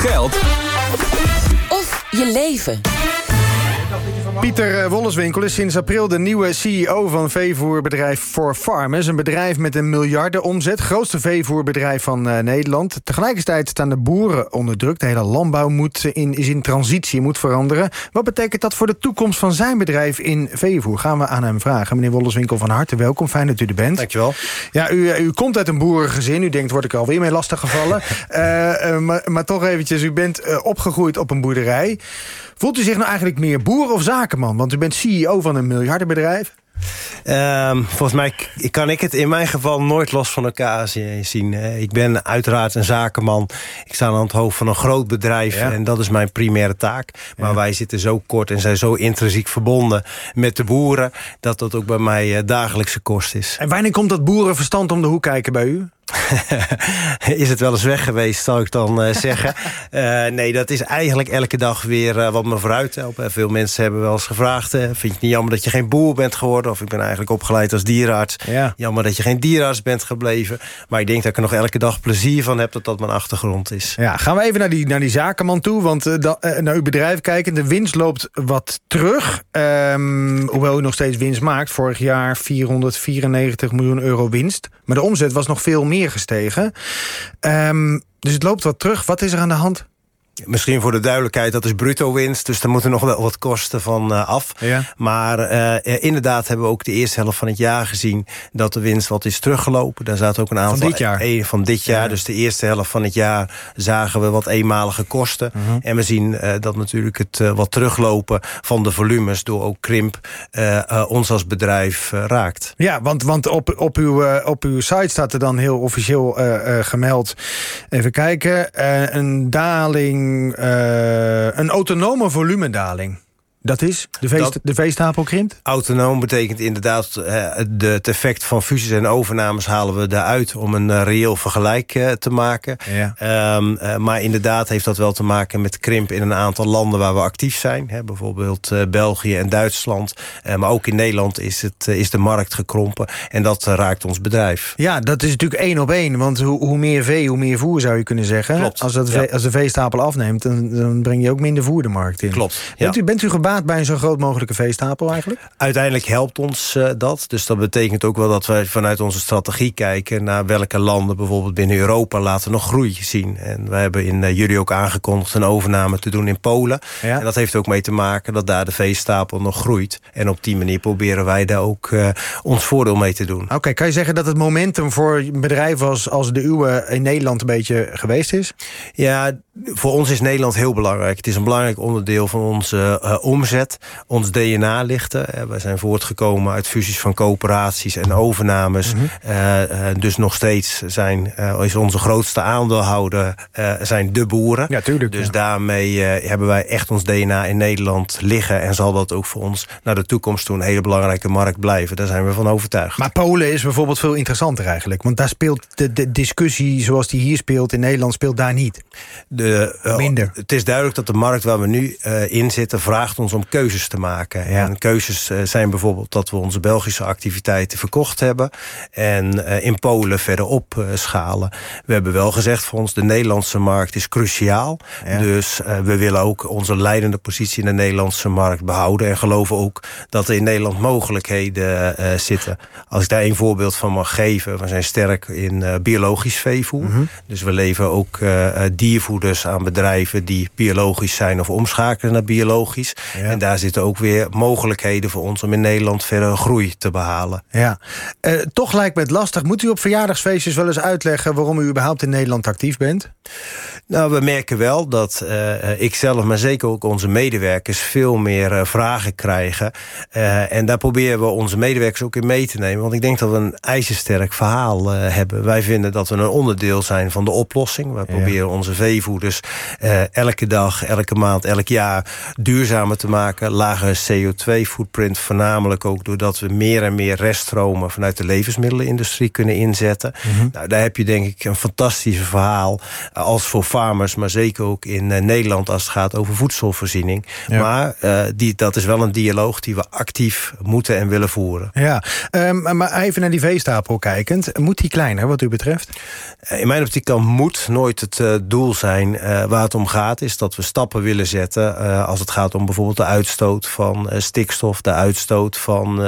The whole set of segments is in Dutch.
geld of je leven. Pieter eh, Wolleswinkel is sinds april de nieuwe CEO van veevoerbedrijf For Farmers. Een bedrijf met een miljarden omzet. Grootste veevoerbedrijf van uh, Nederland. Tegelijkertijd staan de boeren onder druk. De hele landbouw moet in, is in transitie, moet veranderen. Wat betekent dat voor de toekomst van zijn bedrijf in veevoer? Gaan we aan hem vragen. Meneer Wolleswinkel, van harte welkom. Fijn dat u er bent. Dankjewel. Ja, u, u komt uit een boerengezin. U denkt, word ik alweer mee lastiggevallen. uh, maar, maar toch eventjes, u bent opgegroeid op een boerderij. Voelt u zich nou eigenlijk meer boer of zakenman? Want u bent CEO van een miljardenbedrijf. Um, volgens mij kan ik het in mijn geval nooit los van elkaar zien. Ik ben uiteraard een zakenman. Ik sta aan het hoofd van een groot bedrijf en dat is mijn primaire taak. Maar wij zitten zo kort en zijn zo intrinsiek verbonden met de boeren... dat dat ook bij mij eh, dagelijkse kost is. En wanneer komt dat boerenverstand om de hoek kijken bij u? is het wel eens weg geweest, zal ik dan uh, zeggen. Uh, nee, dat is eigenlijk elke dag weer uh, wat me vooruit helpt. Veel mensen hebben wel eens gevraagd... vind je het niet jammer dat je geen boer bent geworden? Of ik ben eigenlijk opgeleid als dierenarts. Ja. Jammer dat je geen dierenarts bent gebleven. Maar ik denk dat ik er nog elke dag plezier van heb... dat dat mijn achtergrond is. Ja, gaan we even naar die, naar die zakenman toe. Want da, naar uw bedrijf kijken. De winst loopt wat terug. Um, hoewel u nog steeds winst maakt. Vorig jaar 494 miljoen euro winst. Maar de omzet was nog veel meer gestegen. Um, dus het loopt wat terug. Wat is er aan de hand? Misschien voor de duidelijkheid, dat is bruto winst. Dus daar moeten nog wel wat kosten van uh, af. Ja. Maar uh, inderdaad hebben we ook de eerste helft van het jaar gezien... dat de winst wat is teruggelopen. Daar zaten ook een aantal... Van dit jaar? E van dit jaar. Ja. Dus de eerste helft van het jaar zagen we wat eenmalige kosten. Uh -huh. En we zien uh, dat natuurlijk het wat teruglopen van de volumes... door ook krimp ons als bedrijf raakt. Ja, want, want op, op, uw, op uw site staat er dan heel officieel gemeld... even kijken, een daling een autonome volumedaling. Dat is? De, veest, de veestapel krimpt? Autonoom betekent inderdaad... Uh, de, het effect van fusies en overnames halen we eruit... om een uh, reëel vergelijk uh, te maken. Ja. Um, maar inderdaad heeft dat wel te maken met krimp... in een aantal landen waar we actief zijn. Hè, bijvoorbeeld België en Duitsland. maar ook in Nederland is, het, is de markt gekrompen. En dat raakt ons bedrijf. Ja, dat is natuurlijk één op één. Want hoe, hoe meer vee, hoe meer voer zou je kunnen zeggen. Klopt. Als, dat ja. als de veestapel afneemt, dan, dan, breng je ook minder voer de markt in. Klopt. Bent, u, bent u gebaat bij zo'n groot mogelijke veestapel eigenlijk? Uiteindelijk helpt ons uh, dat. Dus dat betekent ook wel dat wij vanuit onze strategie kijken... naar welke landen bijvoorbeeld binnen Europa laten nog groei zien. En wij hebben in uh, juli ook aangekondigd een overname te doen in Polen. Ja. En dat heeft ook mee te maken dat daar de veestapel nog groeit. En op die manier proberen wij daar ook uh, ons voordeel mee te doen. Oké, okay, kan je zeggen dat het momentum voor bedrijven als, als de uwe in Nederland een beetje geweest is? Ja, voor ons is Nederland heel belangrijk. Het is een belangrijk onderdeel van onze uh, omzet. Ons DNA lichten. Uh, wij zijn voortgekomen uit fusies van coöperaties en overnames. Mm -hmm. uh, dus nog steeds zijn, is onze grootste aandeelhouder zijn de boeren. Ja, tuurlijk. Dus ja. daarmee hebben wij echt ons DNA in Nederland liggen. En zal dat ook voor ons naar de toekomst toe een hele belangrijke markt blijven. Daar zijn we van overtuigd. Maar Polen is bijvoorbeeld veel interessanter eigenlijk. Want daar speelt de, de discussie zoals die hier speelt in Nederland speelt daar niet. De, Minder. Het is duidelijk dat de markt waar we nu in zitten... vraagt ons om keuzes te maken. Ja. En keuzes uh, zijn bijvoorbeeld dat we onze Belgische activiteiten verkocht hebben... en in Polen verder opschalen. We hebben wel gezegd voor ons... de Nederlandse markt is cruciaal. Ja. Dus we willen ook onze leidende positie in de Nederlandse markt behouden... en geloven ook dat er in Nederland mogelijkheden zitten. Als ik daar een voorbeeld van mag geven... we zijn sterk in biologisch veevoer. Mm -hmm. Dus we leveren ook diervoeders aan bedrijven die biologisch zijn of omschakelen naar biologisch. En daar zitten ook weer mogelijkheden voor ons om in Nederland verder groei te behalen. Ja, uh, toch lijkt me het lastig. Moet u op verjaardagsfeestjes wel eens uitleggen waarom u überhaupt in Nederland actief bent? Nou, we merken wel dat uh, ik zelf, maar zeker ook onze medewerkers veel meer uh, vragen krijgen. en daar proberen we onze medewerkers ook in mee te nemen. Want ik denk dat we een ijzersterk verhaal hebben. Wij vinden dat we een onderdeel zijn van de oplossing. We proberen onze veevoeders elke dag, elke maand, elk jaar duurzamer te maken. Lagere CO2-footprint, voornamelijk ook doordat we meer en meer reststromen vanuit de levensmiddelenindustrie kunnen inzetten. Mm -hmm. nou, daar heb je denk ik een fantastisch verhaal als voor farmers, maar zeker ook in Nederland als het gaat over voedselvoorziening. Maar die, dat is wel een dialoog die we actief moeten en willen voeren. Ja, um, maar even naar die veestapel kijkend. Moet die kleiner wat u betreft? In mijn optiek kan moet nooit het doel zijn. waar het om gaat is dat we stappen willen zetten... als het gaat om bijvoorbeeld de uitstoot van stikstof... de uitstoot van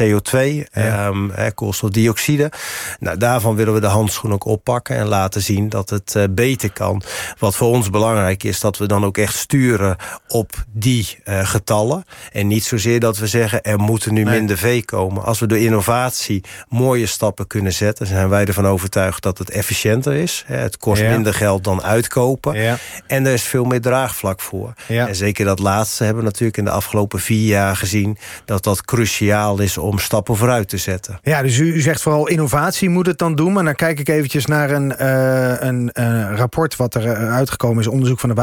CO2, ja. um, koolstofdioxide. Nou, daarvan willen we de handschoen ook oppakken en laten zien dat het beter kan. Wat voor ons belangrijk is, dat we dan ook echt sturen op die getallen. En niet zozeer dat we zeggen, er moeten nu minder vee komen. Als we door innovatie mooie stappen kunnen zetten... zijn wij ervan overtuigd dat het efficiënter is. Het kost ja. minder geld dan uitkopen. Ja. En er is veel meer draagvlak voor. En zeker dat laatste hebben we natuurlijk in de afgelopen vier jaar gezien... dat dat cruciaal is om stappen vooruit te zetten. Ja, dus u, u zegt vooral innovatie moet het dan doen. Maar dan kijk ik eventjes naar een, uh, een uh, rapport wat er uh, uitgekomen is. Onderzoek van de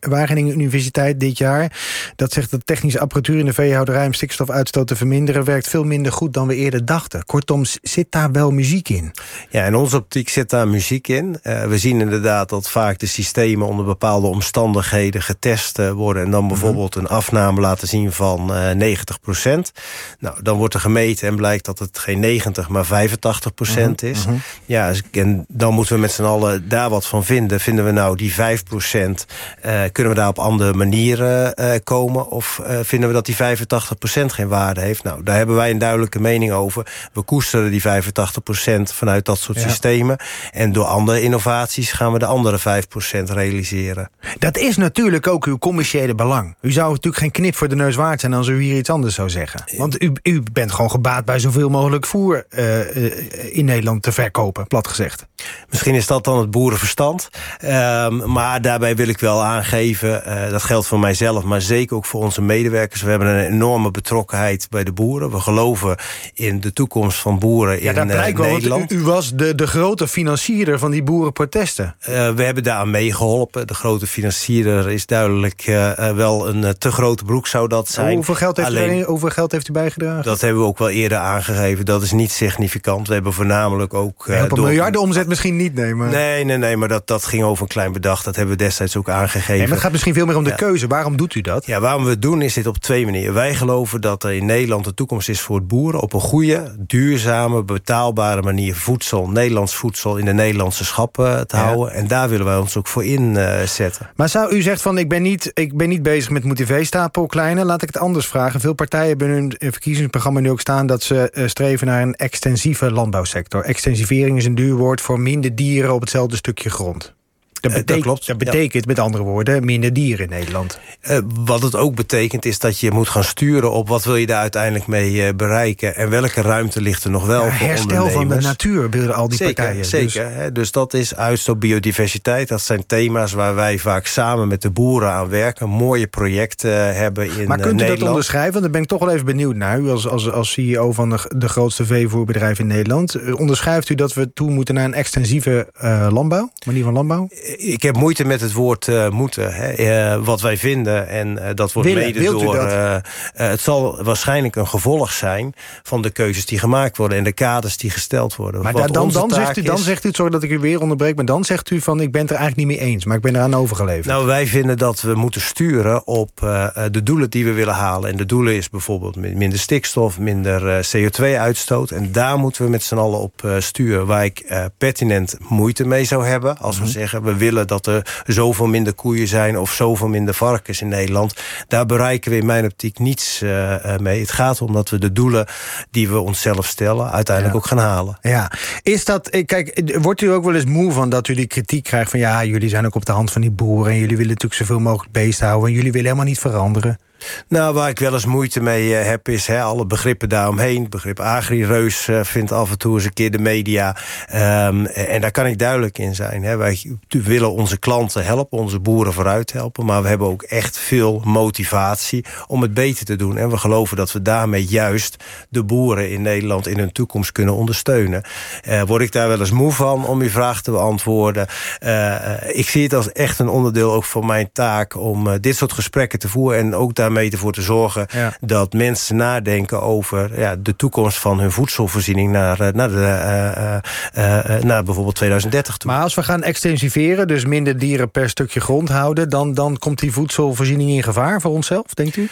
Wageningen Universiteit dit jaar. Dat zegt dat technische apparatuur in de veehouderij... om stikstofuitstoot te verminderen... werkt veel minder goed dan we eerder dachten. Kortom, zit daar wel muziek in? Ja, in onze optiek zit daar muziek in. we zien inderdaad dat vaak de systemen onder bepaalde omstandigheden getest worden... en dan mhm. Bijvoorbeeld een afname laten zien van 90 procent. Nou, dan wordt er gemeten en blijkt dat het geen 90, maar 85 procent is. Mhm. Ja, en dan moeten we met z'n allen daar wat van vinden. Vinden we nou die 5 procent, uh, kunnen we daar op andere manieren uh, komen? Of uh, vinden we dat die 85 procent geen waarde heeft? Nou, daar hebben wij een duidelijke mening over. We koesteren die 85 procent vanuit dat soort ja. systemen. En door andere innovaties gaan we de andere 5 procent realiseren. Dat is natuurlijk ook uw commerciële belang. U zou natuurlijk geen knip voor de neus waard zijn als u hier iets anders zou zeggen. Want u, u bent gewoon gebaat bij zoveel mogelijk voer uh, in Nederland te verkopen, plat gezegd. Misschien is dat dan het boerenverstand. Um, maar daarbij wil ik wel aangeven, uh, dat geldt voor mijzelf... maar zeker ook voor onze medewerkers. We hebben een enorme betrokkenheid bij de boeren. We geloven in de toekomst van boeren ja, in Nederland. U, u, was de, de grote financierder van die boerenprotesten. we hebben daar aan meegeholpen. De grote financierder is duidelijk wel een te grote broek zou dat zijn. Hoeveel geld, heeft Alleen, u, hoeveel geld heeft u bijgedragen? Dat hebben we ook wel eerder aangegeven. Dat is niet significant. We hebben voornamelijk ook... Op een miljarden omzet misschien niet. Maar... Nee, nee, nee, maar dat, dat ging over een klein bedrag. Dat hebben we destijds ook aangegeven. Nee, maar het gaat misschien veel meer om de keuze. Waarom doet u dat? Ja, waarom we het doen is dit op twee manieren. Wij geloven dat er in Nederland een toekomst is voor het boeren... op een goede, duurzame, betaalbare manier voedsel... Nederlands voedsel in de Nederlandse schappen te houden. En daar willen wij ons ook voor inzetten. Maar zou u zegt van ik ben niet, ik ben niet bezig met motiveestapel kleiner. Laat ik het anders vragen. Veel partijen hebben hun verkiezingsprogramma nu ook staan... dat ze uh, streven naar een extensieve landbouwsector. Extensivering is een duur woord voor minder dieren op hetzelfde stukje grond. Dat, betekent, dat, klopt. dat betekent met andere woorden minder dieren in Nederland. Uh, wat het ook betekent is dat je moet gaan sturen op wat wil je daar uiteindelijk mee uh, bereiken en welke ruimte ligt er nog wel ja, voor herstel van de natuur willen al die zeker, partijen. Zeker, dus. Hè, dus dat is uitstoot biodiversiteit. Dat zijn thema's waar wij vaak samen met de boeren aan werken. Mooie projecten hebben in Maar kunt u dat onderschrijven? Want daar ben ik toch wel even benieuwd naar. U als, als, als CEO van de, de grootste veevoerbedrijf in Nederland. Onderschrijft u dat we toe moeten naar een extensieve landbouw? Manier van landbouw? Ik heb moeite met het woord uh, moeten. Hè. Uh, wat wij vinden, en uh, dat wordt Willen, mede door... het zal waarschijnlijk een gevolg zijn van de keuzes die gemaakt worden... en de kaders die gesteld worden. Maar dan, dan, zegt u, dan zegt u, sorry dat ik u weer onderbreek... maar dan zegt u van ik ben het er eigenlijk niet mee eens... maar ik ben eraan overgeleverd. Nou, wij vinden dat we moeten sturen op de doelen die we willen halen. En de doelen is bijvoorbeeld minder stikstof, minder CO2-uitstoot. En daar moeten we met z'n allen op sturen. Waar ik pertinent moeite mee zou hebben... als we mhm. zeggen, we willen dat er zoveel minder koeien zijn... of zoveel minder varkens in Nederland. Daar bereiken we in mijn optiek niets uh, mee. Het gaat om dat we de doelen die we onszelf stellen... uiteindelijk ook gaan halen. Ja, is dat... Eh, kijk, wordt u ook wel eens moe van dat u die kritiek krijgt... van ja, jullie zijn ook op de hand van die boeren... en jullie willen natuurlijk zoveel mogelijk beest houden... en jullie willen helemaal niet veranderen? Nou, waar ik wel eens moeite mee uh, heb, is hè, alle begrippen daaromheen. Begrip agri-reus uh, vindt af en toe eens een keer de media. Um, en daar kan ik duidelijk in zijn. Hè. Wij willen onze klanten helpen, onze boeren vooruit helpen. Maar we hebben ook echt veel motivatie om het beter te doen. En we geloven dat we daarmee juist de boeren in Nederland in hun toekomst kunnen ondersteunen. Word ik daar wel eens moe van om uw vraag te beantwoorden? ik zie het als echt een onderdeel ook van mijn taak om dit soort gesprekken te voeren. En ook daar daarmee ervoor te zorgen... dat mensen nadenken over ja, de toekomst van hun voedselvoorziening... naar, naar, de, naar bijvoorbeeld 2030 toe. Maar als we gaan extensiveren, dus minder dieren per stukje grond houden... dan, dan komt die voedselvoorziening in gevaar voor onszelf, denkt u?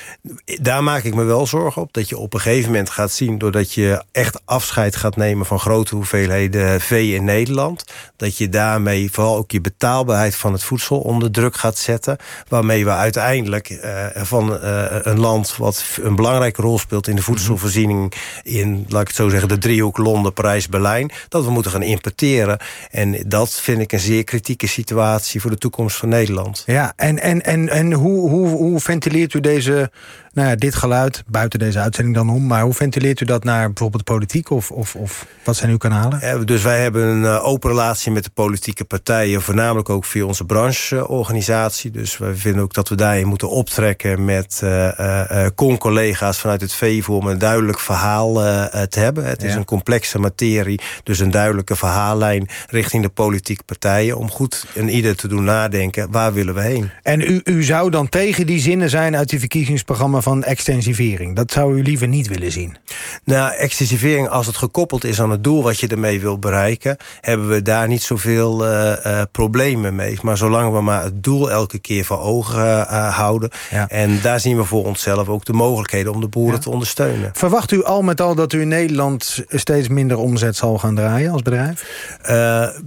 Daar maak ik me wel zorgen op. Dat je op een gegeven moment gaat zien... doordat je echt afscheid gaat nemen van grote hoeveelheden vee in Nederland... dat je daarmee vooral ook je betaalbaarheid van het voedsel onder druk gaat zetten. Waarmee we uiteindelijk van uh, een land wat een belangrijke rol speelt in de voedselvoorziening... in, laat ik het zo zeggen, de driehoek Londen, Parijs, Berlijn... dat we moeten gaan importeren. En dat vind ik een zeer kritieke situatie voor de toekomst van Nederland. Ja, en, en, en, en hoe, hoe, hoe ventileert u deze nou ja, dit geluid, buiten deze uitzending dan om... maar hoe ventileert u dat naar bijvoorbeeld de politiek of, of, of wat zijn uw kanalen? dus wij hebben een uh, open relatie met de politieke partijen... voornamelijk ook via onze brancheorganisatie. Dus we vinden ook dat we daarin moeten optrekken met uh, uh, con-collega's vanuit het VEVO... om een duidelijk verhaal te hebben. Het is een complexe materie, dus een duidelijke verhaallijn... richting de politieke partijen om goed en ieder te doen nadenken... waar willen we heen? En u, u zou dan tegen die zinnen zijn uit die verkiezingsprogramma van extensivering. Dat zou u liever niet willen zien? Nou, extensivering, als het gekoppeld is aan het doel wat je ermee wil bereiken... hebben we daar niet zoveel uh, uh, problemen mee. Maar zolang we maar het doel elke keer voor ogen uh, houden... Ja. en daar zien we voor onszelf ook de mogelijkheden om de boeren ja. te ondersteunen. Verwacht u al met al dat u in Nederland steeds minder omzet zal gaan draaien als bedrijf?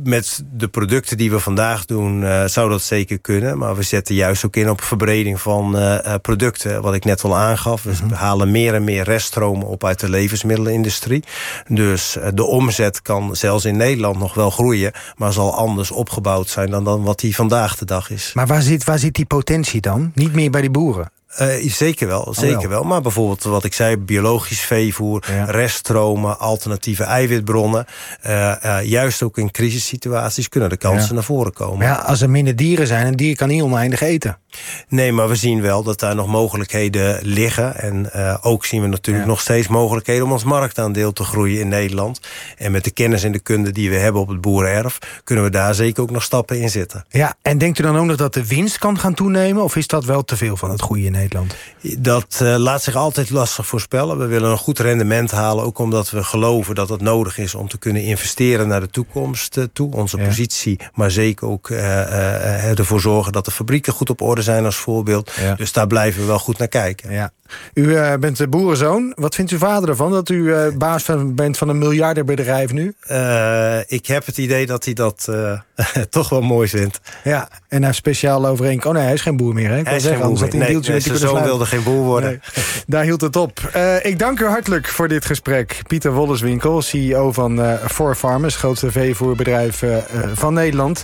met de producten die we vandaag doen zou dat zeker kunnen. Maar we zetten juist ook in op verbreding van producten. Wat ik net al aangaf. We mhm. halen meer en meer reststromen op uit de levensmiddelenindustrie. Dus eh, de omzet kan zelfs in Nederland nog wel groeien... maar zal anders opgebouwd zijn dan, dan wat die vandaag de dag is. Maar waar zit, waar zit die potentie dan? Niet meer bij die boeren? Uh, zeker wel, oh, zeker wel. Maar bijvoorbeeld wat ik zei, biologisch veevoer, ja. reststromen, alternatieve eiwitbronnen. Uh, uh, juist ook in crisissituaties kunnen de kansen ja. naar voren komen. Maar ja, als er minder dieren zijn, een dier kan niet oneindig eten. Nee, maar we zien wel dat daar nog mogelijkheden liggen. En ook zien we natuurlijk ja. nog steeds mogelijkheden om ons marktaandeel te groeien in Nederland. En met de kennis en de kunde die we hebben op het boerenerf, kunnen we daar zeker ook nog stappen in zetten. Ja, en denkt u dan ook nog dat de winst kan gaan toenemen? Of is dat wel te veel van het groeien in Nederland? Dat uh, laat zich altijd lastig voorspellen. We willen een goed rendement halen, ook omdat we geloven dat het nodig is om te kunnen investeren naar de toekomst uh, toe. Onze ja. positie, maar zeker ook uh, ervoor zorgen dat de fabrieken goed op orde zijn als voorbeeld. Ja. Dus daar blijven we wel goed naar kijken. Ja. U uh, bent de boerenzoon. Wat vindt uw vader ervan dat u uh, baas van, bent van een miljardenbedrijf nu? Uh, ik heb het idee dat hij dat toch wel mooi vindt. Ja, en hij speciaal overeenkomt. Oh nee, hij is geen boer meer. Hè? Ik hij is zeggen, geen boer meer. Nee, nee, zijn zoon wilde geen boer worden. Nee, daar hield het op. ik dank u hartelijk voor dit gesprek. Pieter Wolleswinkel, CEO van Four Farmers, grootste veevoerbedrijf van Nederland.